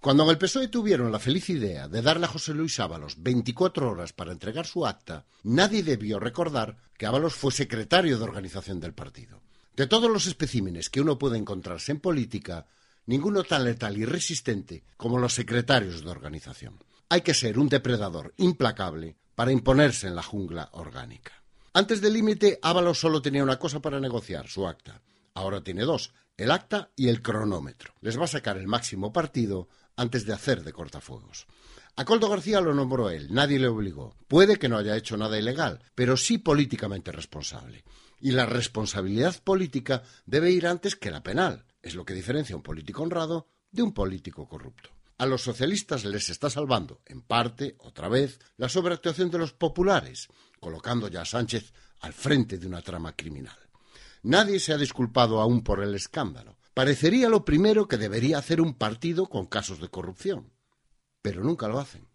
Cuando en el PSOE tuvieron la feliz idea de darle a José Luis Ábalos 24 horas para entregar su acta, nadie debió recordar que Ábalos fue secretario de organización del partido. De todos los especímenes que uno puede encontrarse en política, ninguno tan letal y resistente como los secretarios de organización. Hay que ser un depredador implacable para imponerse en la jungla orgánica. Antes del límite, Ábalos solo tenía una cosa para negociar, su acta. Ahora tiene dos, el acta y el cronómetro. Les va a sacar el máximo partido antes de hacer de cortafuegos. A Coldo García lo nombró él, nadie le obligó. Puede que no haya hecho nada ilegal, pero sí políticamente responsable. Y la responsabilidad política debe ir antes que la penal. Es lo que diferencia un político honrado de un político corrupto. A los socialistas les está salvando, en parte, otra vez, la sobreactuación de los populares, colocando ya a Sánchez al frente de una trama criminal. Nadie se ha disculpado aún por el escándalo. Parecería lo primero que debería hacer un partido con casos de corrupción. Pero nunca lo hacen.